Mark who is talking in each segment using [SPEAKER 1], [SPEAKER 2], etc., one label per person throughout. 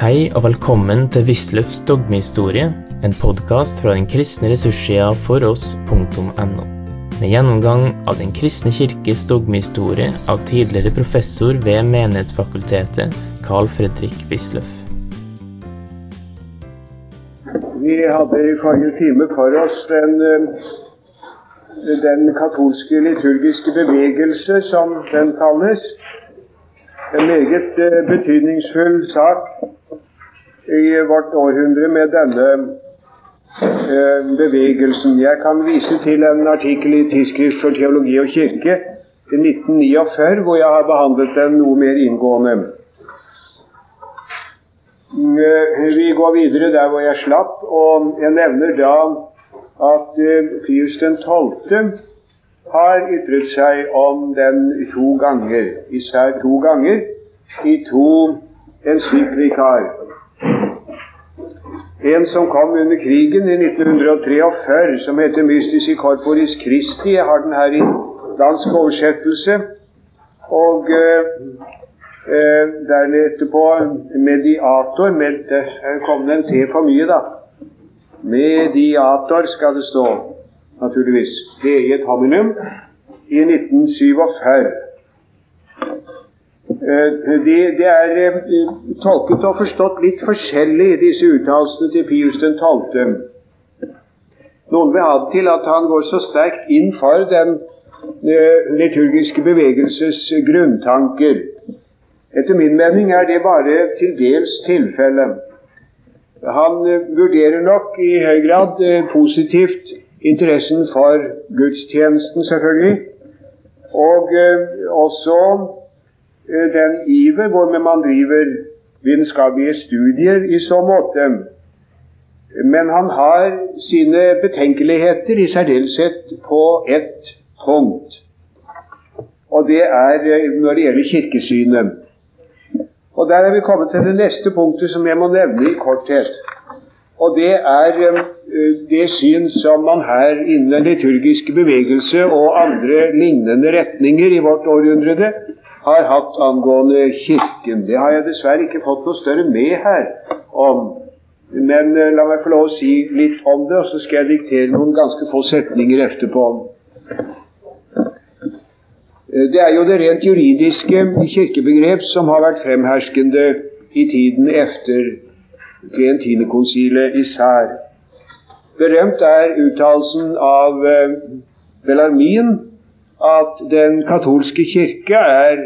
[SPEAKER 1] Hei og velkommen til Wisløffs dogmehistorie, en podkast fra den kristne ressurssida foross.no. Med gjennomgang av Den kristne kirkes dogmehistorie av tidligere professor ved Menighetsfakultetet, Carl Fredrik Wisløff.
[SPEAKER 2] Vi hadde i forrige time for oss den, eh, den katolske liturgiske bevegelse, som den kalles. En meget eh, betydningsfull sak i vårt århundre med denne eh, bevegelsen. Jeg kan vise til en artikkel i Tidsskrift for teologi og kirke i 1949, hvor jeg har behandlet den noe mer inngående. Eh, vi går videre der hvor jeg slapp, og jeg nevner da at eh, Pius 12. har ytret seg om den to ganger, især to ganger, i to encyklikaer. En som kom under krigen i 1943, som heter Mystici Corporis Christi. Jeg har den her i dansk oversettelse. Og eh, eh, der etterpå Mediator med, Der kom det en T for mye, da. Mediator skal det stå, naturligvis. Det i et hominum i 1947. Det, det er eh, tolket og forstått litt forskjellig, disse uttalelsene til Pius 12. Noen vil ha det til at han går så sterkt inn for den eh, liturgiske bevegelses grunntanker. Etter min mening er det bare til dels tilfellet. Han eh, vurderer nok i høy grad positivt interessen for gudstjenesten, selvfølgelig, og også Eh, den iver hvormed man driver vitenskapelige studier i så måte. Men han har sine betenkeligheter, i særdeleshet på ett punkt. Og det er eh, når det gjelder kirkesynet. Og der er vi kommet til det neste punktet som jeg må nevne i korthet. Og det er eh, det syn som man her innen den liturgiske bevegelse og andre lignende retninger i vårt århundre har hatt angående Kirken. Det har jeg dessverre ikke fått noe større med her om. Men uh, la meg få lov å si litt om det, og så skal jeg diktere noen ganske få setninger etterpå. Uh, det er jo det rent juridiske kirkebegrep som har vært fremherskende i tiden efter Klientinekonsilet i Sær. Berømt er uttalelsen av uh, Bellarmin at den katolske kirke er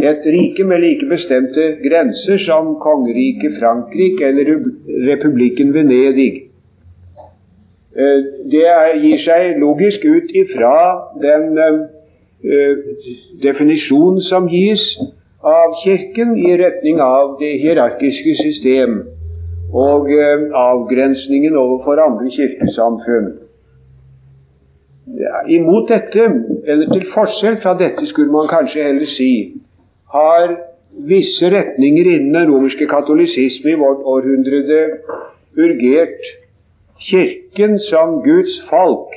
[SPEAKER 2] et rike med like bestemte grenser som kongeriket Frankrike eller republikken Venedig. Eh, det gir seg logisk ut ifra den definisjonen definisjon som gis av Kirken i retning av det hierarkiske system og uh, avgrensningen overfor andre kirkesamfunn. Ja, imot dette, eller til forskjell fra dette, skulle man kanskje heller si, har visse retninger innen den romerske katolisisme i vårt århundrede urgert Kirken som Guds folk.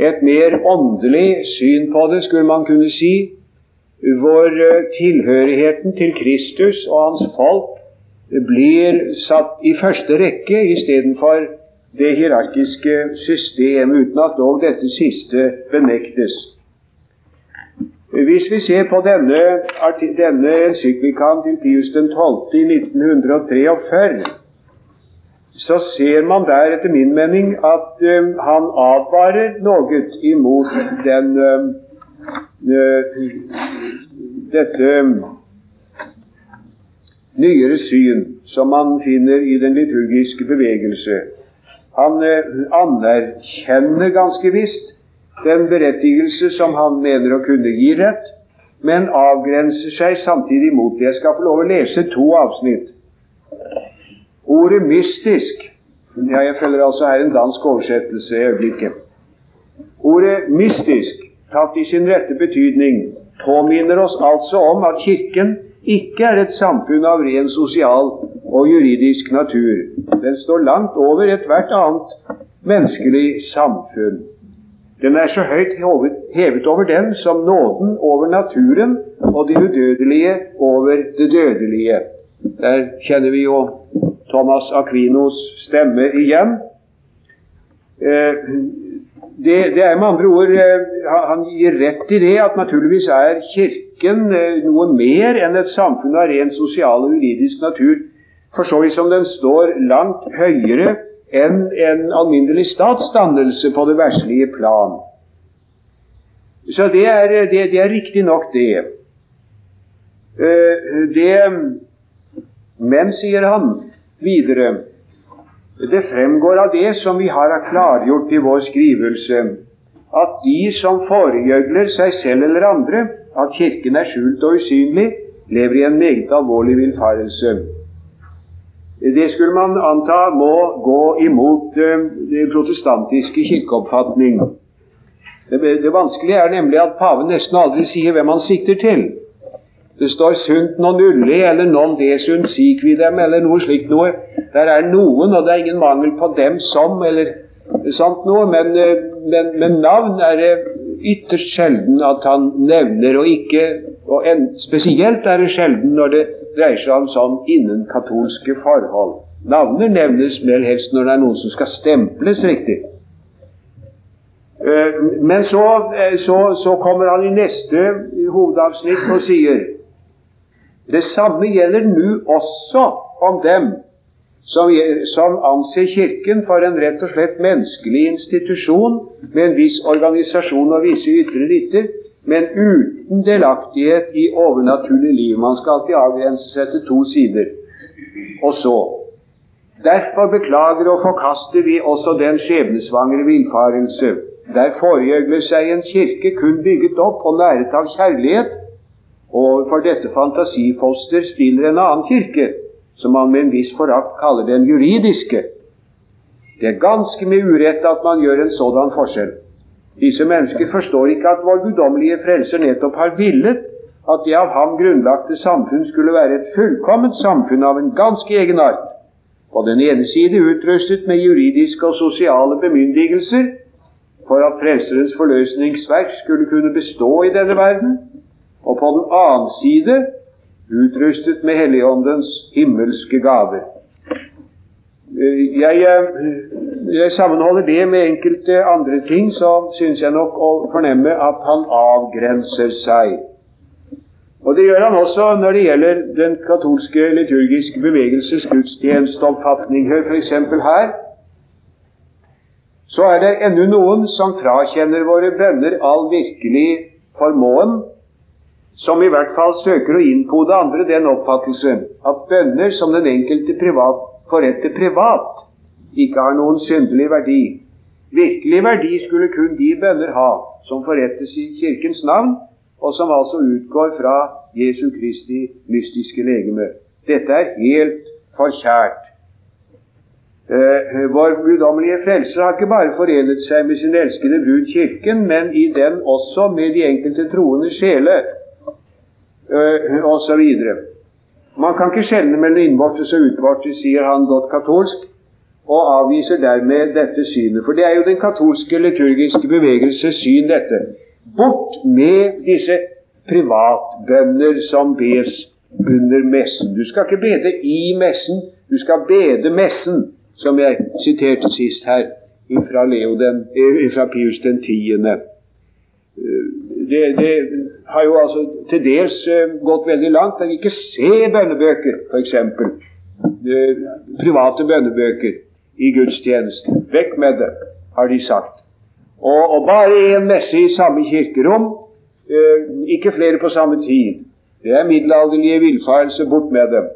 [SPEAKER 2] Et mer åndelig syn på det, skulle man kunne si, hvor eh, tilhørigheten til Kristus og hans folk blir satt i første rekke istedenfor det hierarkiske system, uten at dog dette siste benektes. Hvis vi ser på denne, denne encyklikaen til Pius 12. i 1943, så ser man der etter min mening at um, han advarer noe imot den, uh, dette nyere syn som man finner i den liturgiske bevegelse. Han uh, anerkjenner ganske visst den berettigelse som han mener å kunne gi rett, men avgrenser seg samtidig mot det. Jeg skal få lov å lese to avsnitt. Ordet mystisk ja, Jeg følger altså her en dansk oversettelse i øyeblikket. Ordet mystisk, tatt i sin rette betydning, påminner oss altså om at Kirken ikke er et samfunn av ren sosial og juridisk natur. Den står langt over ethvert annet menneskelig samfunn. Den er så høyt hevet over den som nåden over naturen og det udødelige over det dødelige. Der kjenner vi jo Thomas Aquinos stemme igjen. Eh, det, det, er med andre ord eh, Han gir rett i det at naturligvis er Kirken eh, noe mer enn et samfunn av ren sosial og juridisk natur, for så vidt som den står langt høyere enn en alminnelig statsdannelse på det verslige plan. Så det er, det, det er riktig nok, det. det. Men, sier han videre, det fremgår av det som vi har klargjort i vår skrivelse, at de som foregjøgler seg selv eller andre, at Kirken er skjult og usynlig, lever i en meget alvorlig villfarelse. Det skulle man anta må gå imot den det protestantiske kirkeoppfatning. Det vanskelige er nemlig at paven nesten aldri sier hvem han sikter til. Det står 'sunt non ulli' eller 'non desunt sikvidem' dem eller noe slikt noe. Der er noen, og det er ingen mangel på dem som, eller sånt noe, men, eh, men, men navn er det ytterst sjelden at han nevner, og ikke og en, Spesielt er det sjelden når det dreier seg om sånn innenkatolske forhold. Navner nevnes mer helst når det er noen som skal stemples riktig. Eh, men så, eh, så, så kommer han i neste hovedavsnitt og sier det samme gjelder nå også om dem som, som, anser Kirken for en rett og slett menneskelig institusjon med en viss organisasjon og visse ytre ritter, men uten delaktighet i overnaturlig liv. Man skal alltid avgrense seg til to sider. Og så Derfor beklager og forkaster vi også den skjebnesvangre villfarelse der foregjøgler seg en kirke kun bygget opp og næret av kjærlighet, overfor dette fantasifoster stiller en annen kirke, som man med en viss forakt kaller den juridiske. Det er ganske med urett at man gjør en sådan forskjell. Disse mennesker forstår ikke at vår guddommelige frelser nettopp har villet at det av ham grunnlagte samfunn skulle være et fullkomment samfunn av en ganske egen art. På den ene side utrustet med juridiske og sosiale bemyndigelser, for at Frelserens forløsningsverk skulle kunne bestå i denne verden, og på den annen side utrustet med Helligåndens himmelske gaver. Jeg, jeg, sammenholder det med enkelte andre ting, så syns jeg nok å fornemme at han avgrenser seg. Og Det gjør han også når det gjelder den katolske liturgiske bevegelses gudstjenesteoppfatning. Hør f.eks. her så er det ennå noen som frakjenner våre bønner all virkelig formåen, som i hvert fall søker å innpode andre den oppfattelse at bønner som den enkelte privat forretter privat, ikke har noen syndelig verdi. Virkelig verdi skulle kun de bønner ha som forrettes i Kirkens navn, og som altså utgår fra Jesu Kristi mystiske legeme. Dette er helt forkjært. Eh, vår guddommelige frelser har ikke bare forenet seg med sin elskede brud Kirken, men i den også med de enkelte troende sjele eh, osv. Man kan ikke skjelne mellom innvortes og utvortes, sier han godt katolsk, og avviser dermed dette synet. For det er jo den katolske liturgiske bevegelses syn, dette. Bort med disse privatbønner som bes under messen. Du skal ikke bede i messen, du skal bede messen som jeg siterte sist her fra, eh, fra Pius den tiende. Eh, det, det, har jo altså til dels eh, gått veldig langt. Jeg vil ikke se bønnebøker, f.eks. Private bønnebøker i gudstjenesten. Vekk med det, har de sagt. Og, og bare én messe i samme kirkerom, ikke flere på samme tid. Det er middelalderlige villfarelser. Bort med dem.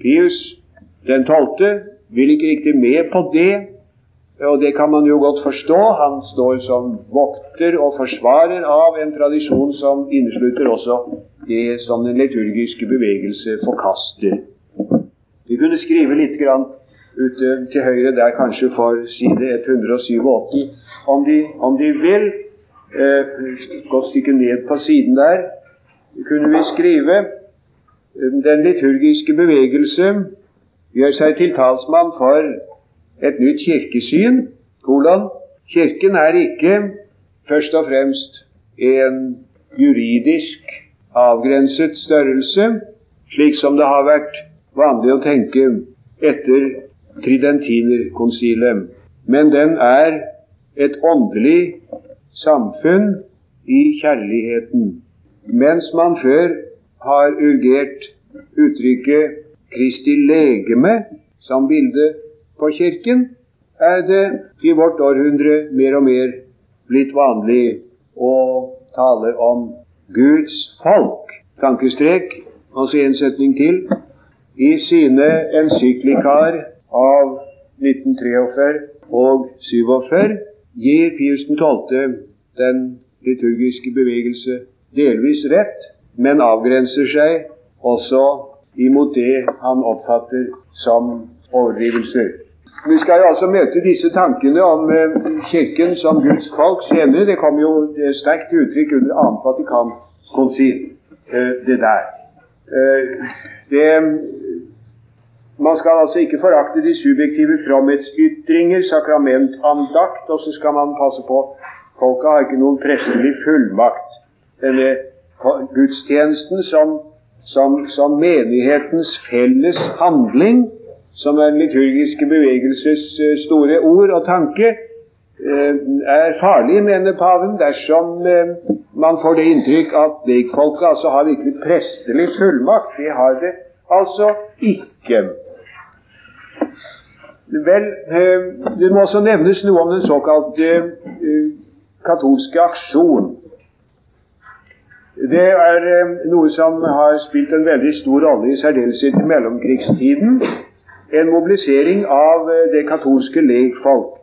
[SPEAKER 2] Pius den tolvte vil ikke riktig med på det, og det kan man jo godt forstå. Han står som vokter og forsvarer av en tradisjon som inneslutter også det som den liturgiske bevegelse forkaster. Vi kunne skrive litt grann ute til høyre der, kanskje for side 187, om de, om de vil. Eh, godt stykke ned på siden der kunne vi skrive eh, den liturgiske bevegelse gjør seg til talsmann for et nytt kirkesyn. Hvordan? Kirken er ikke først og fremst en juridisk avgrenset størrelse, slik som det har vært vanlig å tenke etter tridentinerkonsilet. Men den er et åndelig samfunn i kjærligheten. Mens man før har urgert uttrykket Kristi legeme som bilde på Kirken, er det i vårt århundre mer og mer blitt vanlig å tale om Guds folk. Tankestrek, altså en setning til. I sine encyklikaer av 1943 og 47 gir Pius 12. den liturgiske bevegelse delvis rett, men avgrenser seg også imot det han oppfatter som overdrivelser. Vi skal jo altså møte disse tankene om eh, Kirken som Guds folk senere. Det kom jo sterkt til uttrykk under annet Vatikankonsil, eh, det der. Eh, det, man skal altså ikke forakte de subjektive fromhetsytringer, sakramentandakt, og så skal man passe på Folket har ikke noen prestelig fullmakt. Denne gudstjenesten som, som, som menighetens felles handling som er den liturgiske bevegelses eh, store ord og tanke, eh, er farlig, mener paven, dersom eh, man får det inntrykk at legfolket altså har virkelig prestelig fullmakt. Det har det altså ikke. Vel, det må også nevnes noe om den såkalte katolske aksjon. Det er noe som har spilt en veldig stor rolle i særdeleshet i mellomkrigstiden en mobilisering av eh, det katolske legfolk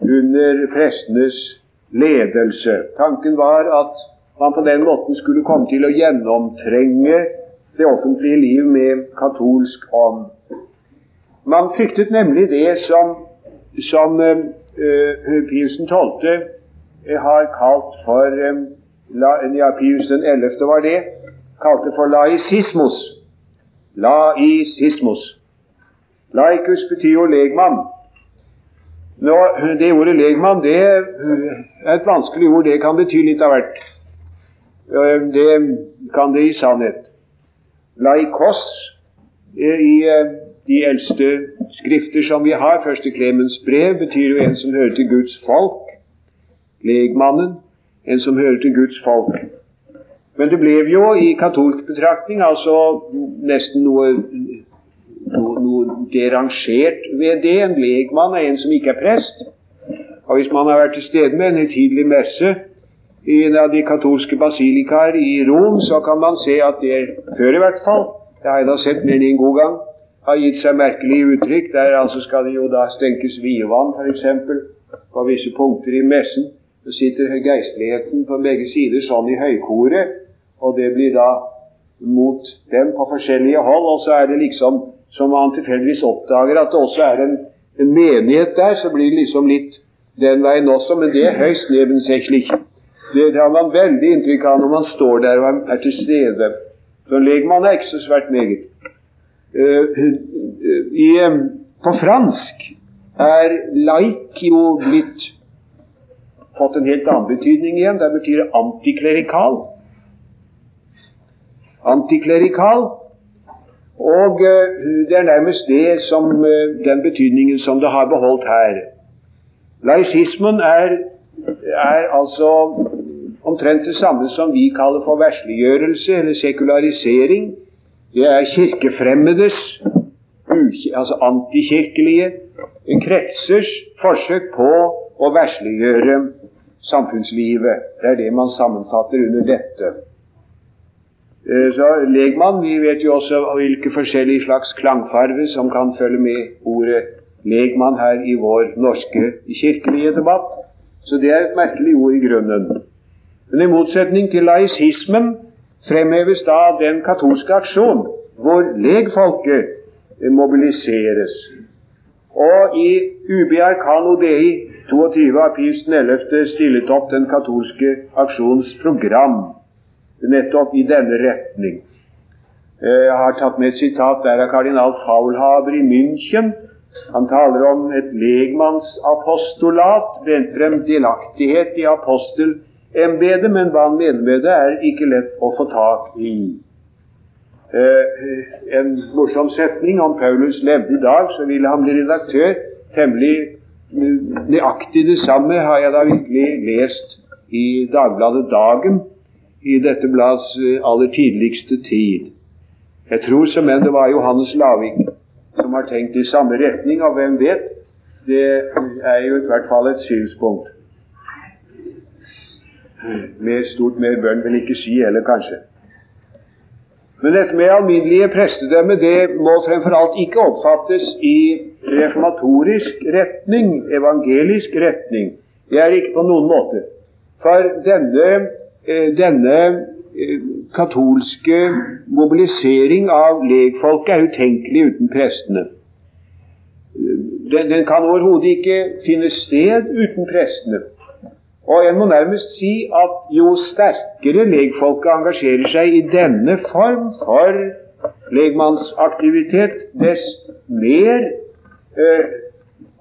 [SPEAKER 2] under prestenes ledelse. Tanken var at man på den måten skulle komme til å gjennomtrenge det offentlige liv med katolsk ånd. Man fryktet nemlig det som, som uh, Pius 12. har kalt for um, la, Ja, Pius 11. var det. Kalte for laisismus. Laisismus. Laikus betyr jo legmann. Nå, det ordet legmann det er et vanskelig ord. Det kan bety litt av hvert. Det kan det i sannhet. Laikos i eh, de eldste skrifter som vi har, første Klemens brev, betyr jo en som hører til Guds folk. Legmannen, en som hører til Guds folk. Men det ble jo i katolsk betraktning altså nesten noe noe, noe derangert ved det. En legmann er en som ikke er prest. Og Hvis man har vært til stede med en høytidelig messe i en av de katolske basilikaer i Rom, så kan man se at det før i hvert fall, det har jeg da sett mer enn en god gang, har gitt seg merkelige uttrykk. Der altså skal det jo da stenkes vievann, f.eks. på visse punkter i messen. Så sitter geistligheten på begge sider sånn i høykoret, og det blir da mot dem på forskjellige hold, og så er det liksom som man tilfeldigvis oppdager at det også er en, en, menighet der, så blir det liksom litt den veien også, men det er høyst nebensächlich. Det, det har man veldig inntrykk av når man står der og er til stede. Så en legmann er ikke så svært meget. Uh, i, på fransk er laik jo blitt fått en helt annen betydning igjen. Der betyr det antiklerikal. Antiklerikal og eh, det er nærmest det som eh, den betydningen som det har beholdt her. Laisismen er, er altså omtrent det samme som vi kaller for versliggjørelse eller sekularisering. Det er kirkefremmedes, altså antikirkelige kretsers forsøk på å versliggjøre samfunnslivet. Det er det man sammenfatter under dette. Eh, så legmann Vi vet jo også hvilke forskjellige slags klangfarve som kan følge med ordet legmann her i vår norske kirkelige debatt. Så det er et merkelig ord i grunnen. Men i motsetning til laisismen fremheves da den katolske aksjon, hvor legfolket mobiliseres. Og i Ubi Arcano Dei 22 av Pius 11. stillet opp den katolske aksjons program nettopp i denne retning. Eh, jeg har tatt med et sitat der av kardinal Faulhaber i München. Han taler om et legmannsapostolat, brent frem delaktighet i apostelembetet, men hva han mener med det, er ikke lett å få tak i. eh, en morsom setning. Om Paulus levde i dag, så ville han bli redaktør. Temmelig nøyaktig det samme har jeg da virkelig lest i Dagbladet Dagen, i dette blads eh, aller tidligste tid. Jeg tror som enn det var Johannes Lavik som har tenkt i samme retning, og hvem vet? Det er jo i hvert fall et synspunkt. Mer stort mer bønn vil ikke si heller, kanskje. Men dette med alminnelige prestedømme det må fremfor alt ikke oppfattes i reformatorisk retning, evangelisk retning. Det er ikke på noen måte. For denne, denne eh, katolske mobilisering av legfolket er utenkelig uten prestene. Den, den kan overhodet ikke finne sted uten prestene. Og en må nærmest si at jo sterkere legfolket engasjerer seg i denne form for legmannsaktivitet, dess mer eh,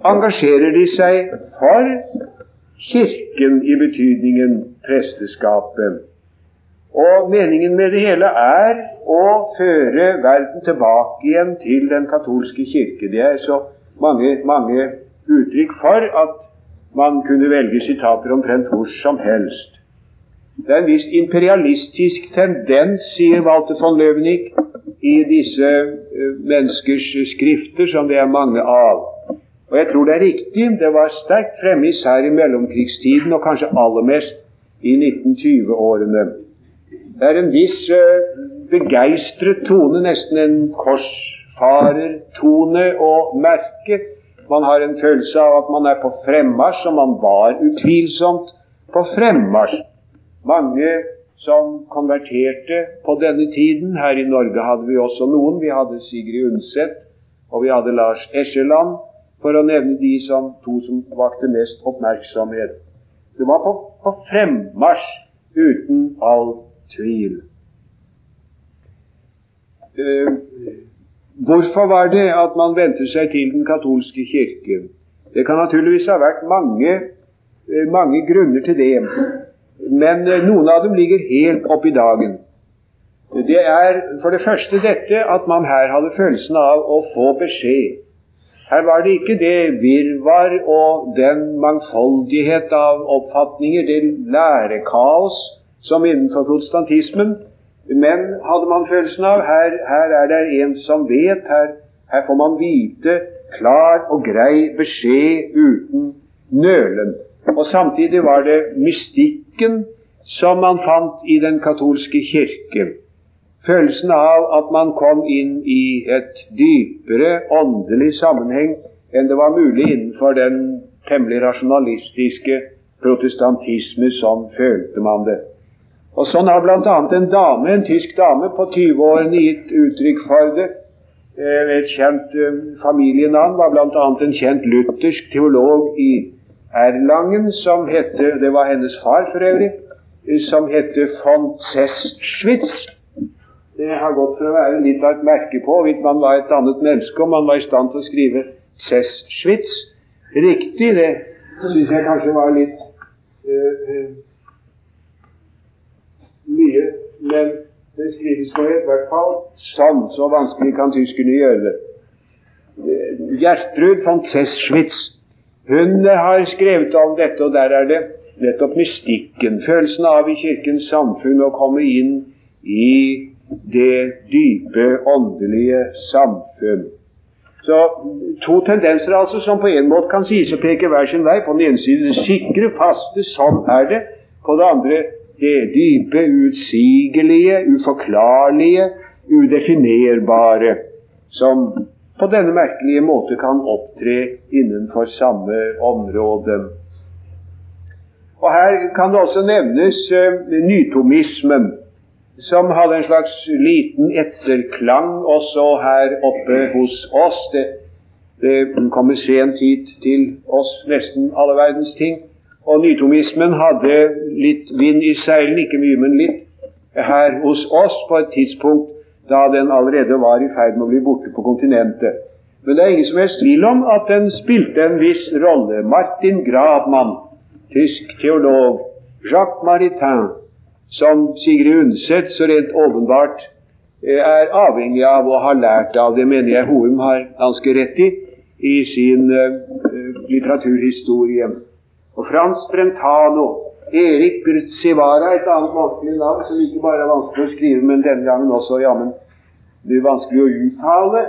[SPEAKER 2] engasjerer de seg for Kirken i betydningen presteskapet. Og meningen med det hele er å føre verden tilbake igjen til den katolske kirke. Det er så mange, mange uttrykk for at man kunne velge sitater omtrent hvor som helst. Det er en viss imperialistisk tendens, sier Walter von Løvenik, i disse uh, menneskers skrifter, som det er mange av. Og jeg tror det er riktig. Det var sterkt fremme, især i mellomkrigstiden, og kanskje aller mest i 1920-årene. Det er en viss uh, begeistret tone, nesten en korsfarertone, å merke man har en følelse av at man er på fremmarsj, og man var utvilsomt på fremmarsj. Mange som konverterte på denne tiden. Her i Norge hadde vi også noen. Vi hadde Sigrid Undset, og vi hadde Lars Eskeland, for å nevne de som to som vakte mest oppmerksomhet. Det var på, på fremmarsj uten all tvil. Uh, Hvorfor var det at man vendte seg til den katolske kirke? Det kan naturligvis ha vært mange, eh, mange grunner til det, men eh, noen av dem ligger helt opp i dagen. Det er for det første dette at man her hadde følelsen av å få beskjed. Her var det ikke det virvar og den mangfoldighet av oppfatninger, det lærekaos som innenfor protestantismen, men hadde man følelsen av her, her er det en som vet, her, her får man vite klar og grei beskjed uten nølen. Og samtidig var det mystikken som man fant i den katolske kirke. Følelsen av at man kom inn i et dypere åndelig sammenheng enn det var mulig innenfor den temmelig rasjonalistiske protestantisme som følte man det. Og Sånn har bl.a. en dame, en tysk dame på 20-årene gitt uttrykk for det. Eh, et kjent eh, familienavn var bl.a. en kjent luthersk teolog i Erlangen som hette Det var hennes far for øvrig. Eh, som hette von Zeschwitz. Det har gått for å være litt av et merke på hvorvidt man var et annet menneske, om man var i stand til å skrive Zeschwitz riktig. Det syns jeg kanskje var litt uh, mye, men det skrives nå i hvert fall sånn. Så vanskelig kan tyskerne gjøre det. Gjertrud von Zeschwitz hun har skrevet om dette, og der er det nettopp mystikken, følelsen av i Kirkens samfunn å komme inn i det dype åndelige samfunn. Så To tendenser altså som på en måte kan sies å peke hver sin vei. På den ene siden det sikre, faste, sånn er det. På det andre det dype, utsigelige, uforklarlige, udefinerbare, som på denne merkelige måte kan opptre innenfor samme område. Og Her kan det også nevnes uh, nytomismen, som hadde en slags liten etterklang også her oppe hos oss. Det, det kommer sent hit til oss, nesten alle verdens ting. Og nytomismen hadde litt vind i seilene, ikke mye, men litt, her hos oss på et tidspunkt da den allerede var i ferd med å bli borte på kontinentet. Men det er ingen som helst tvil om at den spilte en viss rolle. Martin Grabmann, tysk teolog, Jacques Maritain, som Sigrid Undset så rent åpenbart er avhengig av og har lært av. Det mener jeg Hoem har ganske rett i i sin litteraturhistorie. Og Frans Brentano, Erik Brtsivara, et annet vanskelig navn som ikke bare er vanskelig å skrive, men denne gangen også jammen vanskelig å uttale.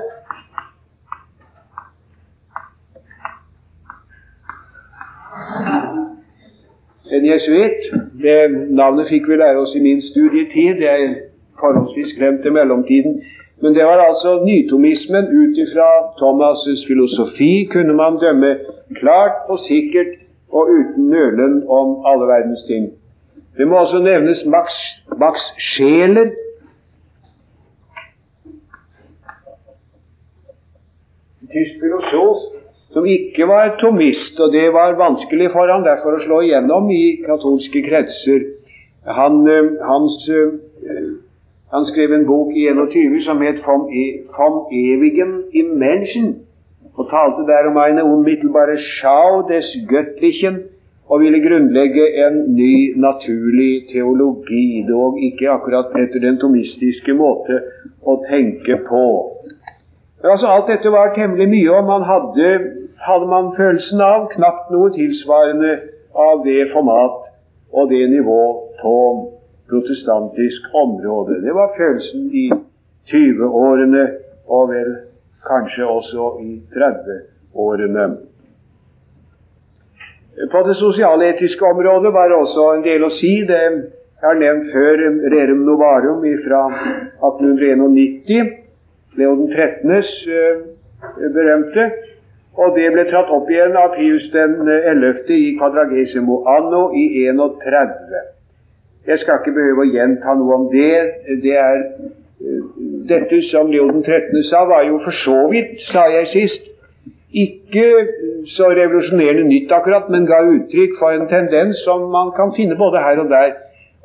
[SPEAKER 2] En jesuitt. Navnet fikk vi lære oss i min studietid. Det er forholdsvis glemt i mellomtiden. Men det var altså nytomismen ut ifra Thomas' filosofi kunne man dømme klart og sikkert og uten nølen om alle verdens ting. Det må også nevnes Max, Max Scheler, tysk filosof som ikke var tomist, og det var vanskelig for han derfor å slå igjennom i katolske kretser. Han, eh, hans, eh, han skrev en bok i 21 som het Vom, evigen im Menschen, og talte der om eine unmittelbare Schau des Göttlichen, og ville grunnlegge en ny, naturlig teologi, dog ikke akkurat etter den tomistiske måte å tenke på. Men altså Alt dette var temmelig mye, og man hadde, hadde man følelsen av knapt noe tilsvarende av det format og det nivå på protestantisk område. Det var følelsen i 20-årene, og vel kanskje også i 30-årene. På det sosialetiske området var det også en del å si. Det jeg har nevnt før Rerum Novarum fra 1891 Leo den 13.s eh, berømte. Og det ble tratt opp igjen av Pius den 11. i Quadragesimo anno i 31. Jeg skal ikke behøve å gjenta noe om det. det er, eh, dette som Leo den 13. sa, var jo for så vidt, sa jeg sist, ikke så revolusjonerende nytt akkurat, men ga uttrykk for en tendens som man kan finne både her og der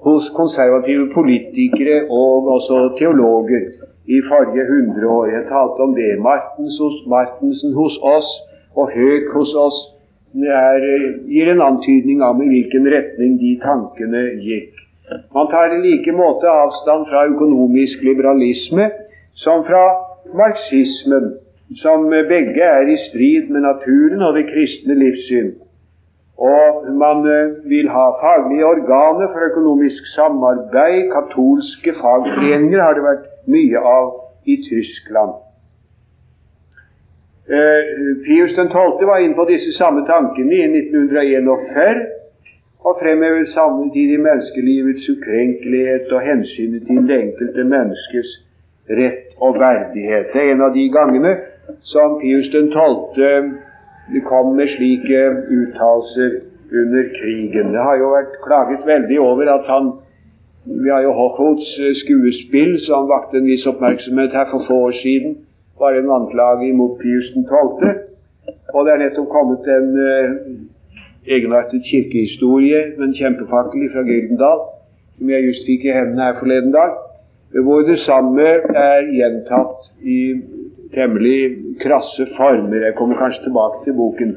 [SPEAKER 2] hos konservative politikere og også teologer i forrige hundreår. Jeg talte om det. Martens hos, Martensen hos oss og Høek hos oss er, gir en antydning om i hvilken retning de tankene gikk. Man tar i like måte avstand fra økonomisk liberalisme som fra marxismen, som begge er i strid med naturen og det kristne livssyn. Og man eh, vil ha faglige organer for økonomisk samarbeid. Katolske fagforeninger har det vært mye av i Tyskland. Eh, Pius 12. var inne på disse samme tankene i 1941 og fremhevet samtidig menneskelivets ukrenkelighet og hensynet til det enkelte menneskes rett og verdighet. Det er en av de gangene som Pius 12. kom med slike uttalelser under krigen. Det har jo vært klaget veldig over at han vi har jo Hochholts eh, skuespill som vakte en viss oppmerksomhet her for få år siden. Var en anklage imot Pius 12. Og det er nettopp kommet en uh, egenartet kirkehistorie med en kjempefakkel fra Gyldendal, som jeg just fikk i hendene her forleden dag, hvor det samme er gjentatt i temmelig krasse former. Jeg kommer kanskje tilbake til boken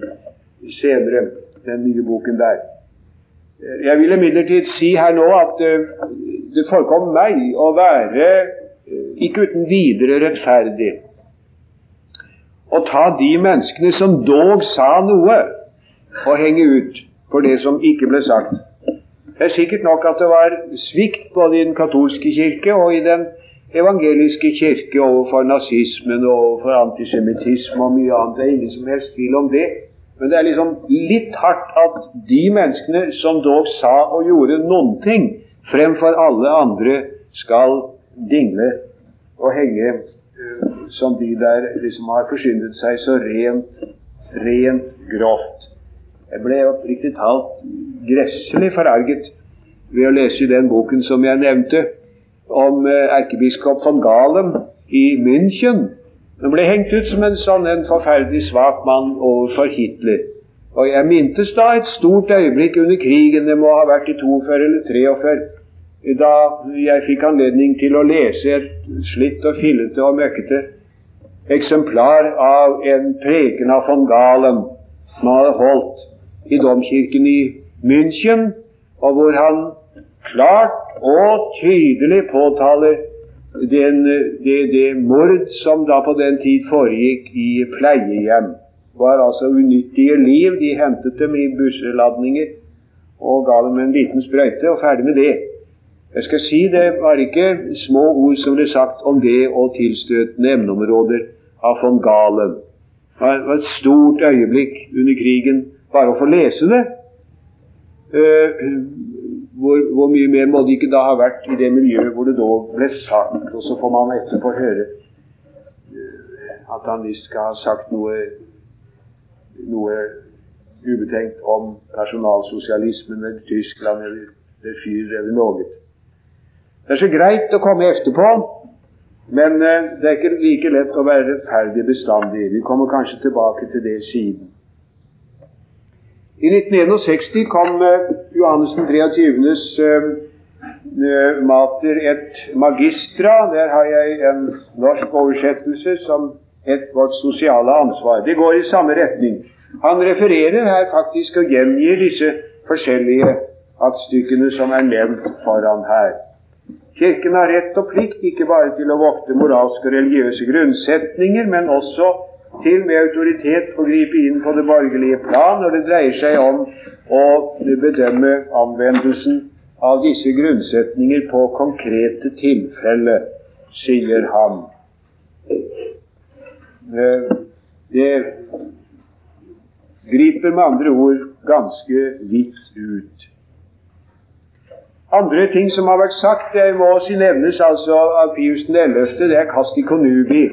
[SPEAKER 2] senere, den nye boken der. Jeg vil imidlertid si her nå at uh, det forekom meg å være uh, ikke uten videre rettferdig å ta de menneskene som dog sa noe, og henge ut for det som ikke ble sagt. Det er sikkert nok at det var svikt både i den katolske kirke og i den evangeliske kirke overfor nazismen og overfor antisemittisme og mye annet. Det er ingen som helst tvil om det. Men det er liksom litt hardt at de menneskene som dog sa og gjorde noen ting, fremfor alle andre skal dingle og henge uh, som de der liksom har forsyndet seg så rent, rent grovt. Jeg ble oppriktig talt gresselig forarget ved å lese i den boken som jeg nevnte, om uh, erkebiskop von Galen i München han ble hengt ut som en sånn en forferdelig svak mann overfor Hitler. Og jeg mintes da et stort øyeblikk under krigen, det må ha vært i 42 eller 43, da jeg fikk anledning til å lese et slitt og fillete og møkkete eksemplar av en preken av von Galen som han hadde holdt i domkirken i München, og hvor han klart og tydelig påtaler den, det, det mord som da på den tid foregikk i pleiehjem, var altså unyttige liv. De hentet dem i busseladninger og ga dem en liten sprøyte, og ferdig med det. Jeg skal si det var ikke små ord som ble sagt om det og tilstøtende emneområder av von Galen. Det var et stort øyeblikk under krigen bare å få lese det. Uh, hvor, hvor, mye mer må det ikke da ha vært i det miljøet hvor det da ble sagt? Og så får man etterpå høre uh, at han visst skal ha sagt noe, noe ubetenkt om nasjonalsosialismen eller Tyskland eller, det Fyr eller noe. Det er så greit å komme etterpå, men uh, det er ikke like lett å være rettferdig bestandig. Vi kommer kanskje tilbake til det siden. I 1961 kom uh, Johannessen 23.s uh, mater et magistra. Der har jeg en norsk oversettelse som et vårt sosiale ansvar. Det går i samme retning. Han refererer her faktisk og gjengir disse forskjellige aktstykkene som er nevnt foran her. Kirken har rett og plikt ikke bare til å vokte moralske og religiøse grunnsetninger, men også til med autoritet å gripe inn på det borgerlige plan når det dreier seg om å bedømme anvendelsen av disse grunnsetninger på konkrete tilfeller, sier han. Eh, det griper med andre ord ganske vidt ut. Andre ting som har vært sagt, det må også nevnes altså av Pius 11., det er Kasti Konubi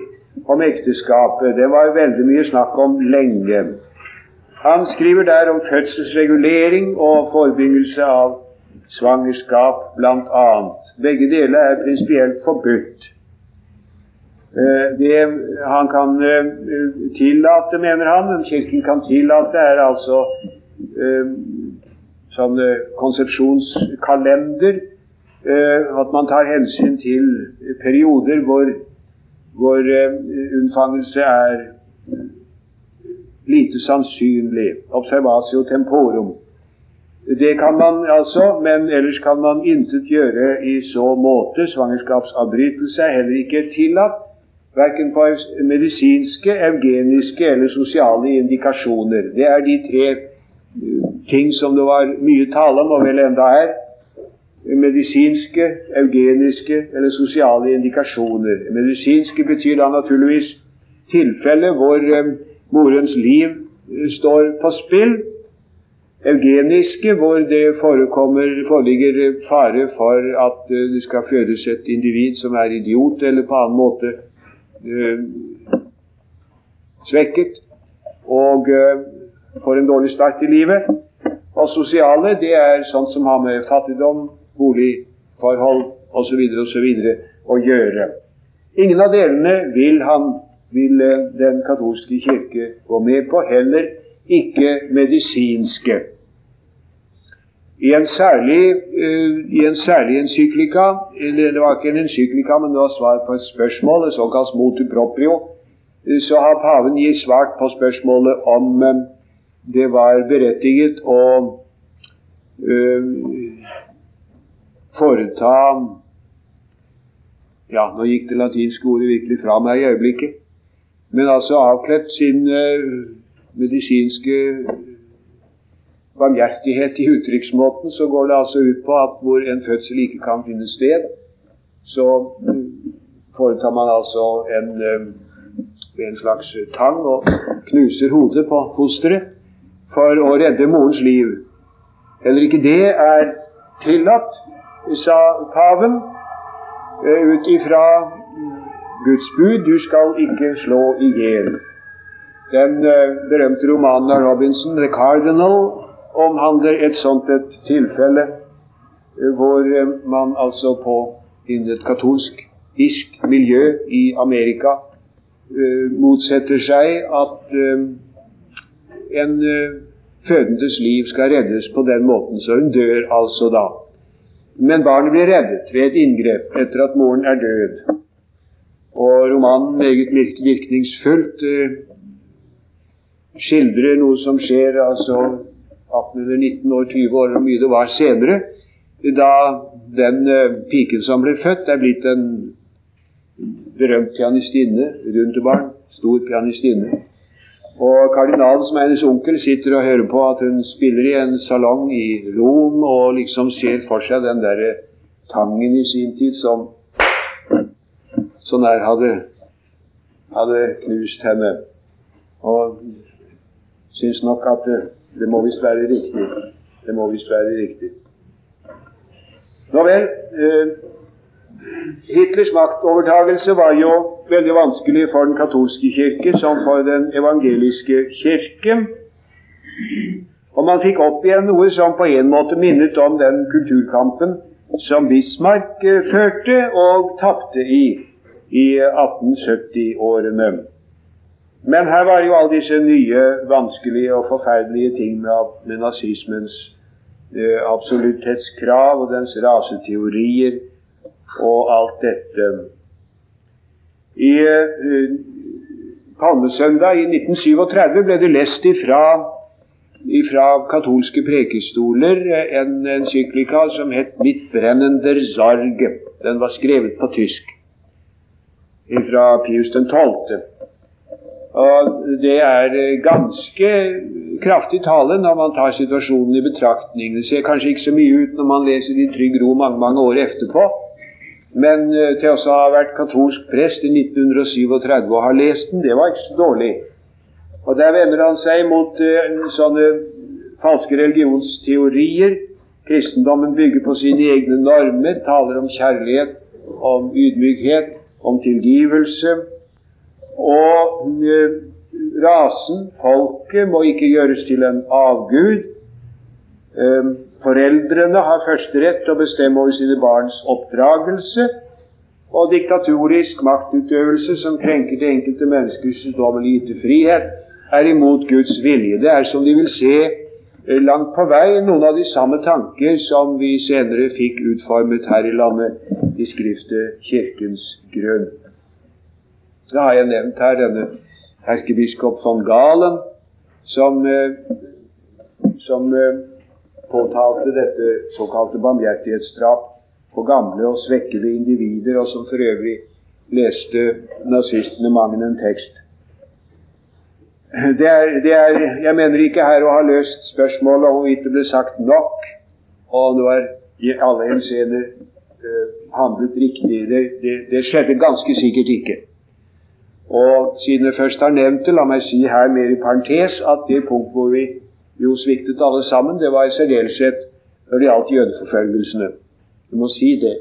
[SPEAKER 2] om ekteskapet. Det var veldig mye snakk om lenge. Han skriver der om fødselsregulering og forebyggelse av svangerskap, bl.a. Begge deler er prinsipielt forbudt. Eh, det han kan eh, tillate, mener han, Kirken kan tillate, er altså eh, sånn konsepsjonskalender. At man tar hensyn til perioder hvor, hvor unnfangelse er lite sannsynlig. Observatio temporum. Det kan man altså, men ellers kan man intet gjøre i så måte. Svangerskapsavbrytelse er heller ikke tillatt verken på medisinske, eugeniske eller sosiale indikasjoner. Det er de tre eh, ting som det var mye tale om, og vel enda er. Medisinske, eugeniske eller sosiale indikasjoner. Medisinske betyr da naturligvis tilfelle hvor eh, morens liv eh, står på spill. Eugeniske, hvor det foreligger fare for at det skal fødes et individ som er idiot eller på annen måte Eh, svekket og eh, får en dårlig start i livet. Og sosiale, det er sånt som har med fattigdom, boligforhold osv. osv. å gjøre. Ingen av delene vil han, vil eh, den katolske kirke gå med på, heller ikke medisinske. I en særlig, uh, i en særlig encyklika eller Det var ikke en encyklika, men det var svar på et spørsmål, et såkalt motu proprio. Uh, så har paven gitt svart på spørsmålet om uh, det var berettiget å foreta Ja, nå gikk det latinske ordet virkelig fra meg i øyeblikket. Men altså avkledd sin medisinske barmhjertighet i uttrykksmåten, så går det altså ut på at hvor en fødsel ikke kan finne sted, så mm, foretar man altså en, eh, en slags tang og knuser hodet på fosteret for å redde morens liv. Heller ikke det er tillatt, sa paven, eh, ut ifra Guds bud du skal ikke slå i hjel. Den uh, berømte romanen av Robinson, 'The Cardinal', omhandler et sånt et tilfelle eh, hvor eh, man altså på innen et katolsk irsk miljø i Amerika motsetter seg at en fødendes liv skal reddes på den måten. Så hun dør altså da. Men barnet blir reddet ved et inngrep etter at moren er død. Og romanen meget virkningsfullt skildrer noe som skjer altså 18 eller 19 år, 20 år, hvor mye det var senere, da den uh, piken som ble født, er blitt en berømt pianistinne, Rundebarn, stor pianistinne. Og kardinalen, som er hennes onkel, sitter og hører på at hun spiller i en salong i Rom, og liksom ser for seg den derre tangen i sin tid som så nær hadde, hadde knust henne. Og syns nok at det, det må visst være riktig. Det må visst være riktig. Nå vel. Eh, Hitlers maktovertagelse var jo veldig vanskelig for den katolske kirke som for den evangeliske kirke. Og man fikk opp igjen noe som på en måte minnet om den kulturkampen som Bismarck eh, førte og tapte i i 1870-årene. Men her var jo alle disse nye, vanskelige og forferdelige ting med, med nazismens eh, absolutthetskrav og dens raseteorier og alt dette. I eh, Palmesøndag i 1937 ble det lest ifra, ifra katolske prekestoler en encyklika som het 'Mitt brennender Sorge'. Den var skrevet på tysk fra Pius 12. Og Det er ganske kraftig tale når man tar situasjonen i betraktning. Det ser kanskje ikke så mye ut når man leser i Trygg Ro mange mange år etterpå, men eh, til å ha vært katolsk prest i 1937 og ha lest den, det var ikke så dårlig. Og Der vender han seg mot uh, sånne falske religionsteorier. Kristendommen bygger på sine egne normer, taler om kjærlighet, om ydmykhet, om tilgivelse. Og rasen, folket, må ikke gjøres til en avgud. Foreldrene har førsterett til å bestemme over sine barns oppdragelse, og diktatorisk maktutøvelse som krenker det enkelte menneskers gitte frihet, er imot Guds vilje. Det er som de vil se eh, langt på vei noen av de samme tanker som vi senere fikk utformet her i landet i skriftet Kirkens grunn. Da har jeg nevnt her denne erkebiskop von Galen, som, eh, som eh, påtalte dette såkalte barmhjertighetsdrap på gamle og svekkede individer, og som for øvrig leste nazistene mang en tekst. Det er, det er, jeg mener ikke her å ha løst spørsmålet om hvorvidt det ble sagt nok, og nå var i alle henseender uh, handlet riktig. Det, det, det, skjedde ganske sikkert ikke. Og siden jeg først har nevnt det, la meg si her mer i parentes at det punkt hvor vi jo sviktet alle sammen, det var i særdeleshet når det gjaldt jødeforfølgelsene. Du må si det.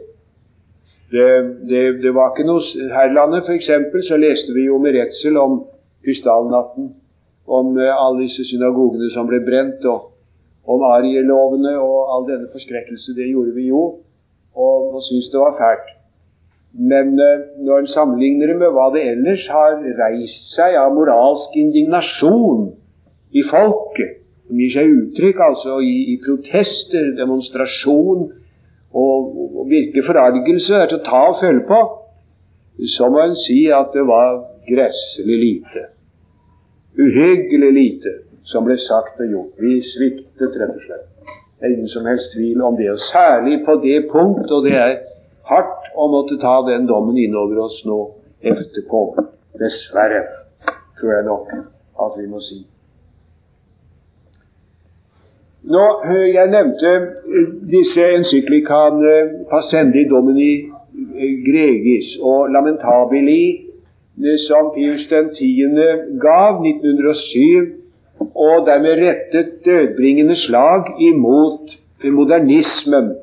[SPEAKER 2] Det, det, det var ikke noe Her i landet f.eks. så leste vi jo med redsel om krystallnatten, om uh, alle disse synagogene som ble brent, og om arielovene og all denne forskrekkelse. Det gjorde vi jo, og, og syntes det var fælt. Men uh, når en sammenligner det med hva det ellers har reist seg av moralsk indignasjon i folket, som gir seg uttrykk altså i, i protester, demonstrasjon og, og virke forargelse, er til å ta og følge på, så må en si at det var gresselig lite. Uhyggelig lite som ble sagt og gjort. Vi sviktet, rett og slett. Det er ingen som helst tvil om det. Og særlig på det punkt, og det er hardt å måtte ta den dommen innover oss nå etterpå. Dessverre, tror jeg nok at vi må si. Nå, eh, Jeg nevnte eh, disse encyklikaene Passendi Domini eh, Gregis og Lamentabili som Pius 10. gav 1907, og dermed rettet dødbringende slag imot modernismen,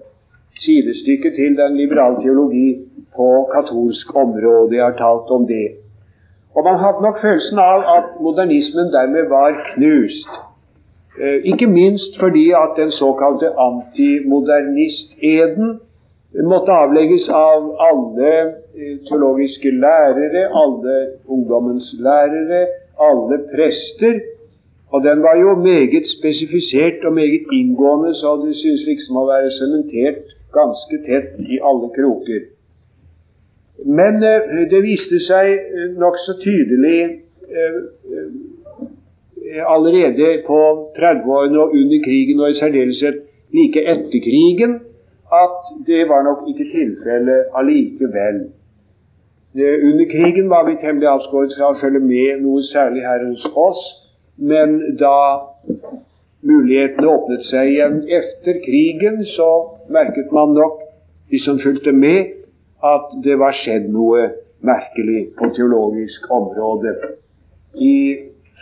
[SPEAKER 2] sidestykket til den liberale teologi på katolsk område. Jeg har talt om det. Og man hadde nok følelsen av at modernismen dermed var knust. Eh, ikke minst fordi at den såkalte antimodernist-eden måtte avlegges av alle eh, teologiske lærere, alle ungdommens lærere, alle prester. Og den var jo meget spesifisert og meget inngående, så det synes liksom å være sementert ganske tett i alle kroker. Men eh, det viste seg nokså tydelig allerede på 30-årene og under krigen, og i særdeleshet like etter krigen, at det var nok ikke tilfellet allikevel. Under krigen var vi temmelig avskåret fra å følge med noe særlig her hos oss, men da mulighetene åpnet seg igjen etter krigen, så merket man nok, de som fulgte med, at det var skjedd noe merkelig på teologisk område i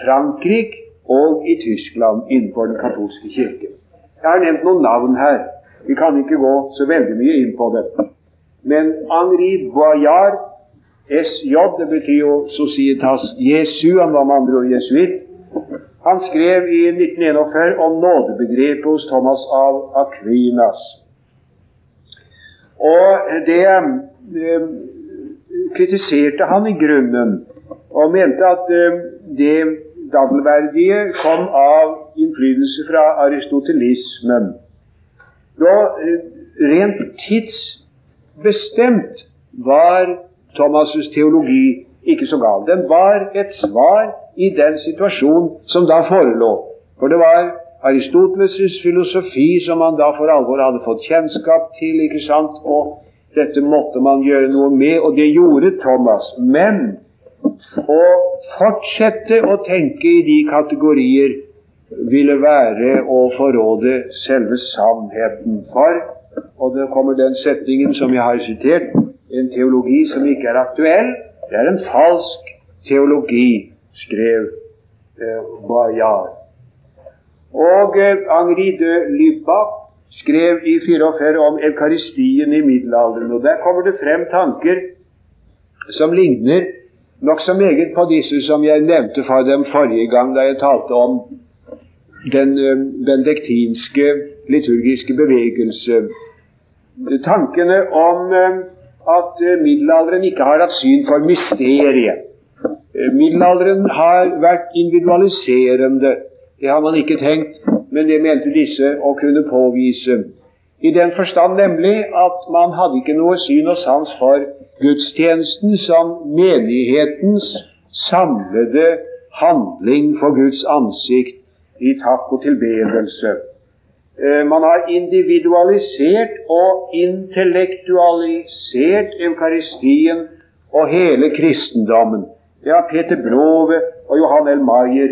[SPEAKER 2] Frankrike og i Tyskland innenfor den katolske kirke. Jeg har nevnt noen navn her. Vi kan ikke gå så veldig mye inn på det. Men Henri Boyard, SJ, det betyr jo Societas Jesu, han var med andre ord jesuitt. Han skrev i 1941 om nådebegrepet hos Thomas av Aquinas. Og det eh, kritiserte han i grunnen, og mente at eh, det daddelverdige kom av innflytelse fra aristotelismen. Da eh, rent tidsbestemt var Thomas' teologi ikke så gal. Den var et svar i den situasjon som da forelå. For det var Aristoteles' filosofi som man da for alvor hadde fått kjennskap til, ikke sant? og dette måtte man gjøre noe med, og det gjorde Thomas. Men å fortsette å tenke i de kategorier ville være å forråde selve sannheten. For, og det kommer den setningen som jeg har sitert, en teologi som ikke er aktuell, det er en falsk teologi, skrev eh, Bayard. Og eh, Henri de Lybach skrev i 44 om eukaristien i middelalderen. og Der kommer det frem tanker som ligner nokså meget på disse som jeg nevnte for dem forrige gang da jeg talte om den eh, bendektinske liturgiske bevegelse. Tankene om eh, at eh, middelalderen ikke har hatt syn for mysteriet. Middelalderen har vært individualiserende. Det har man ikke tenkt, men det mente disse å kunne påvise. I den forstand nemlig at man hadde ikke noe syn og sans for gudstjenesten som menighetens samlede handling for Guds ansikt i takk og tilbedelse. Eh, man har individualisert og intellektualisert Eukaristien og hele kristendommen. Det har Peter Brove og Johan L. Maier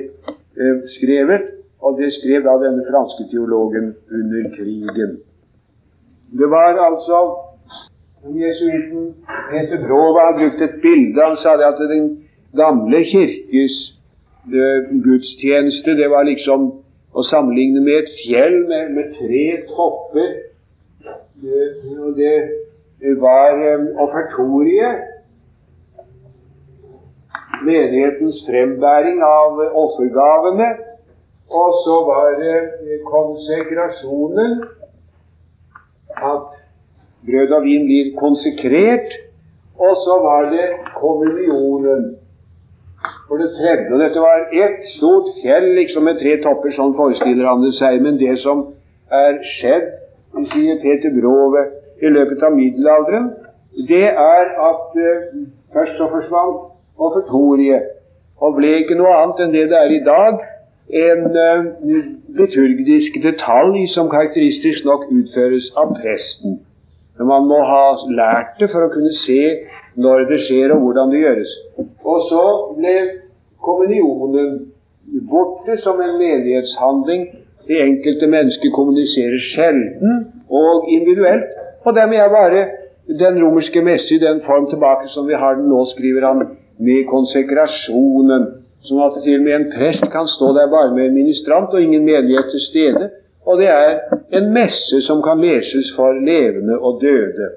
[SPEAKER 2] Eh, skrevet, og det skrev da denne franske teologen under krigen. Det var altså Jesuiten Peter Brova har brukt et bilde. Han sa det at den gamle kirkes det, gudstjeneste det var liksom å sammenligne med et fjell med, med tre topper. Det, det var um, offertoriet menighetens frembæring av offergavene. Og så var det konsekrasjonen, at brød og vin blir konsekrert. Og så var det kommunionen. For det tredje, dette var ett stort fjell liksom med tre topper, sånn forestiller han det seg. Men det som er skjedd, sier Peter Brove, i løpet av middelalderen, det er at eh, først så forsvant offertoriet, og ble ikke noe annet enn det det er i dag, en eh, liturgisk detalj som karakteristisk nok utføres av presten. Men man må ha lært det for å kunne se når det skjer, og hvordan det gjøres. Og så ble kommunionen borte som en menighetshandling. Det enkelte mennesket kommuniserer sjelden og individuelt. Og dermed er bare den romerske messe i den form tilbake som vi har den nå, skriver han med konsekrasjonen, sånn at til og med en prest kan stå der bare med en ministrant og ingen menighet til stede. Og det er en messe som kan leses for levende og døde.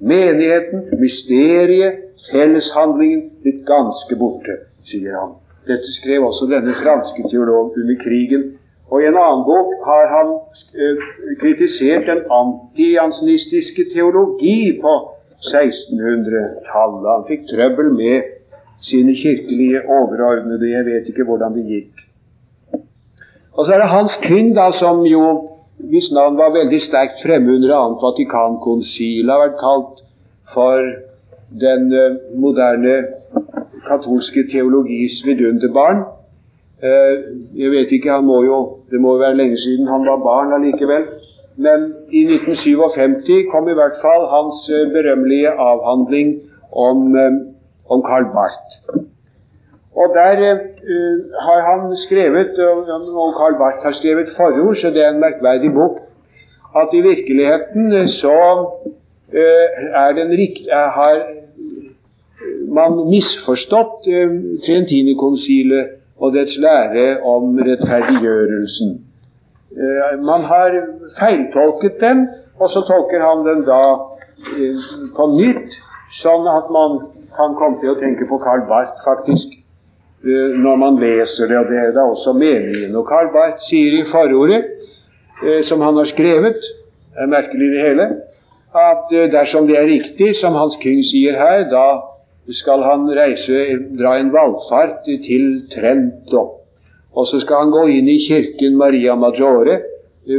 [SPEAKER 2] Menigheten, mysteriet, felleshandlingen blitt ganske borte, sier han. Dette skrev også denne franske teolog under krigen. Og i en annen bok har han eh, kritisert den antijansenistiske teologi på 1600-tallet. Han fikk trøbbel med sine kirkelige overordnede. Jeg vet ikke hvordan det gikk. Og så er det Hans kvinn da, som jo hvis navn var veldig sterkt fremme under annet Vatikankonsil, har vært kalt for den uh, moderne katolske teologis vidunderbarn. Uh, jeg vet ikke, han må jo Det må jo være lenge siden han var barn allikevel. Men i 1957 kom i hvert fall hans uh, berømmelige avhandling om, om Karl Barth. Og der uh, har han skrevet, og Karl Barth har skrevet forord, så det er en merkverdig bok, at i virkeligheten så uh, er den rikt, har man misforstått uh, Trientinikonsilet og dets lære om rettferdiggjørelsen. Uh, man har feiltolket den, og så tolker han den da uh, på nytt, sånn at man kan komme til å tenke på Karl Barth, faktisk, uh, når man leser det. Og det er da også meningen. Og Karl Barth sier i forordet, som han har skrevet, det er merkelig det hele, at dersom det er riktig, som Hans King sier her, da skal han reise, dra en valgfart til Trento. Og så skal han gå inn i kirken Maria Maggiore,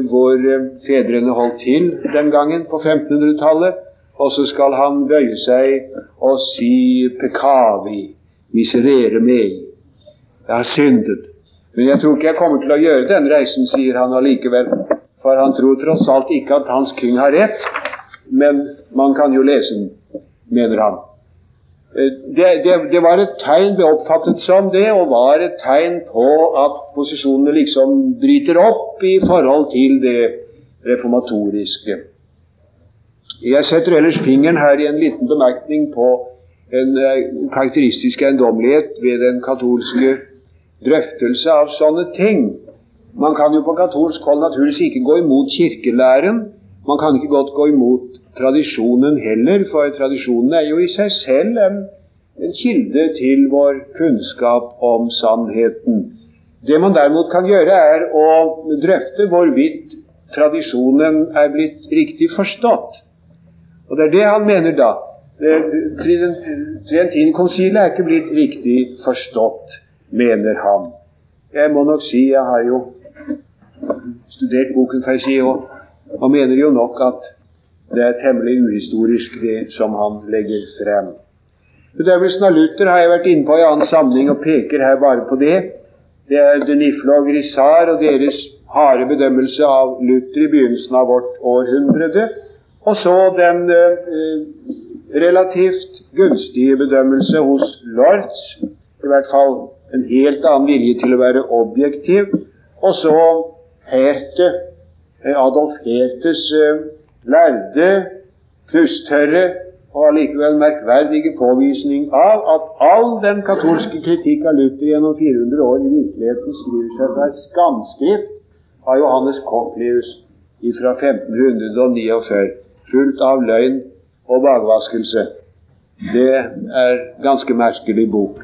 [SPEAKER 2] hvor eh, fedrene holdt til den gangen på 1500-tallet. Og så skal han bøye seg og si 'Pekavi miserere mei'. Jeg har syndet. Men jeg tror ikke jeg kommer til å gjøre den reisen, sier han allikevel. For han tror tross alt ikke at Hans King har rett. Men man kan jo lese den, mener han. Eh, det, det, det, var et tegn, ble oppfattet som det, og var et tegn på at posisjonene liksom bryter opp i forhold til det reformatoriske. Jeg setter ellers fingeren her i en liten bemerkning på en eh, karakteristisk eiendommelighet ved den katolske drøftelse av sånne ting. Man kan jo på katolsk hold naturligvis ikke gå imot kirkelæren. Man kan ikke godt gå imot tradisjonen heller, for tradisjonen er jo i seg selv en, en kilde til vår kunnskap om sannheten. Det man derimot kan gjøre, er å drøfte hvorvidt tradisjonen er blitt riktig forstått. Og det er det han mener da. Trientinkonsilet er ikke blitt riktig forstått, mener han. Jeg må nok si, jeg har jo studert boken, kan jeg si, og, og mener jo nok at det er temmelig uhistorisk, det som han legger frem. Bedømmelsen av Luther har jeg vært inne på i annen samling og peker her bare på det. Det er de Nifle og Grisar og deres harde bedømmelse av Luther i begynnelsen av vårt århundrede. Og så den eh, relativt gunstige bedømmelse hos Lortz, i hvert fall en helt annen vilje til å være objektiv. Og så Herte, eh, Adolf Hertes eh, lærde, knusttørre og allikevel merkverdige påvisning av at all den katolske kritikk av Luther gjennom 400 år i virkeligheten skriver seg fra et skamskrift av Johannes Cochlius fra 1549, fullt av løgn og bakvaskelse. Det er ganske merkelig bok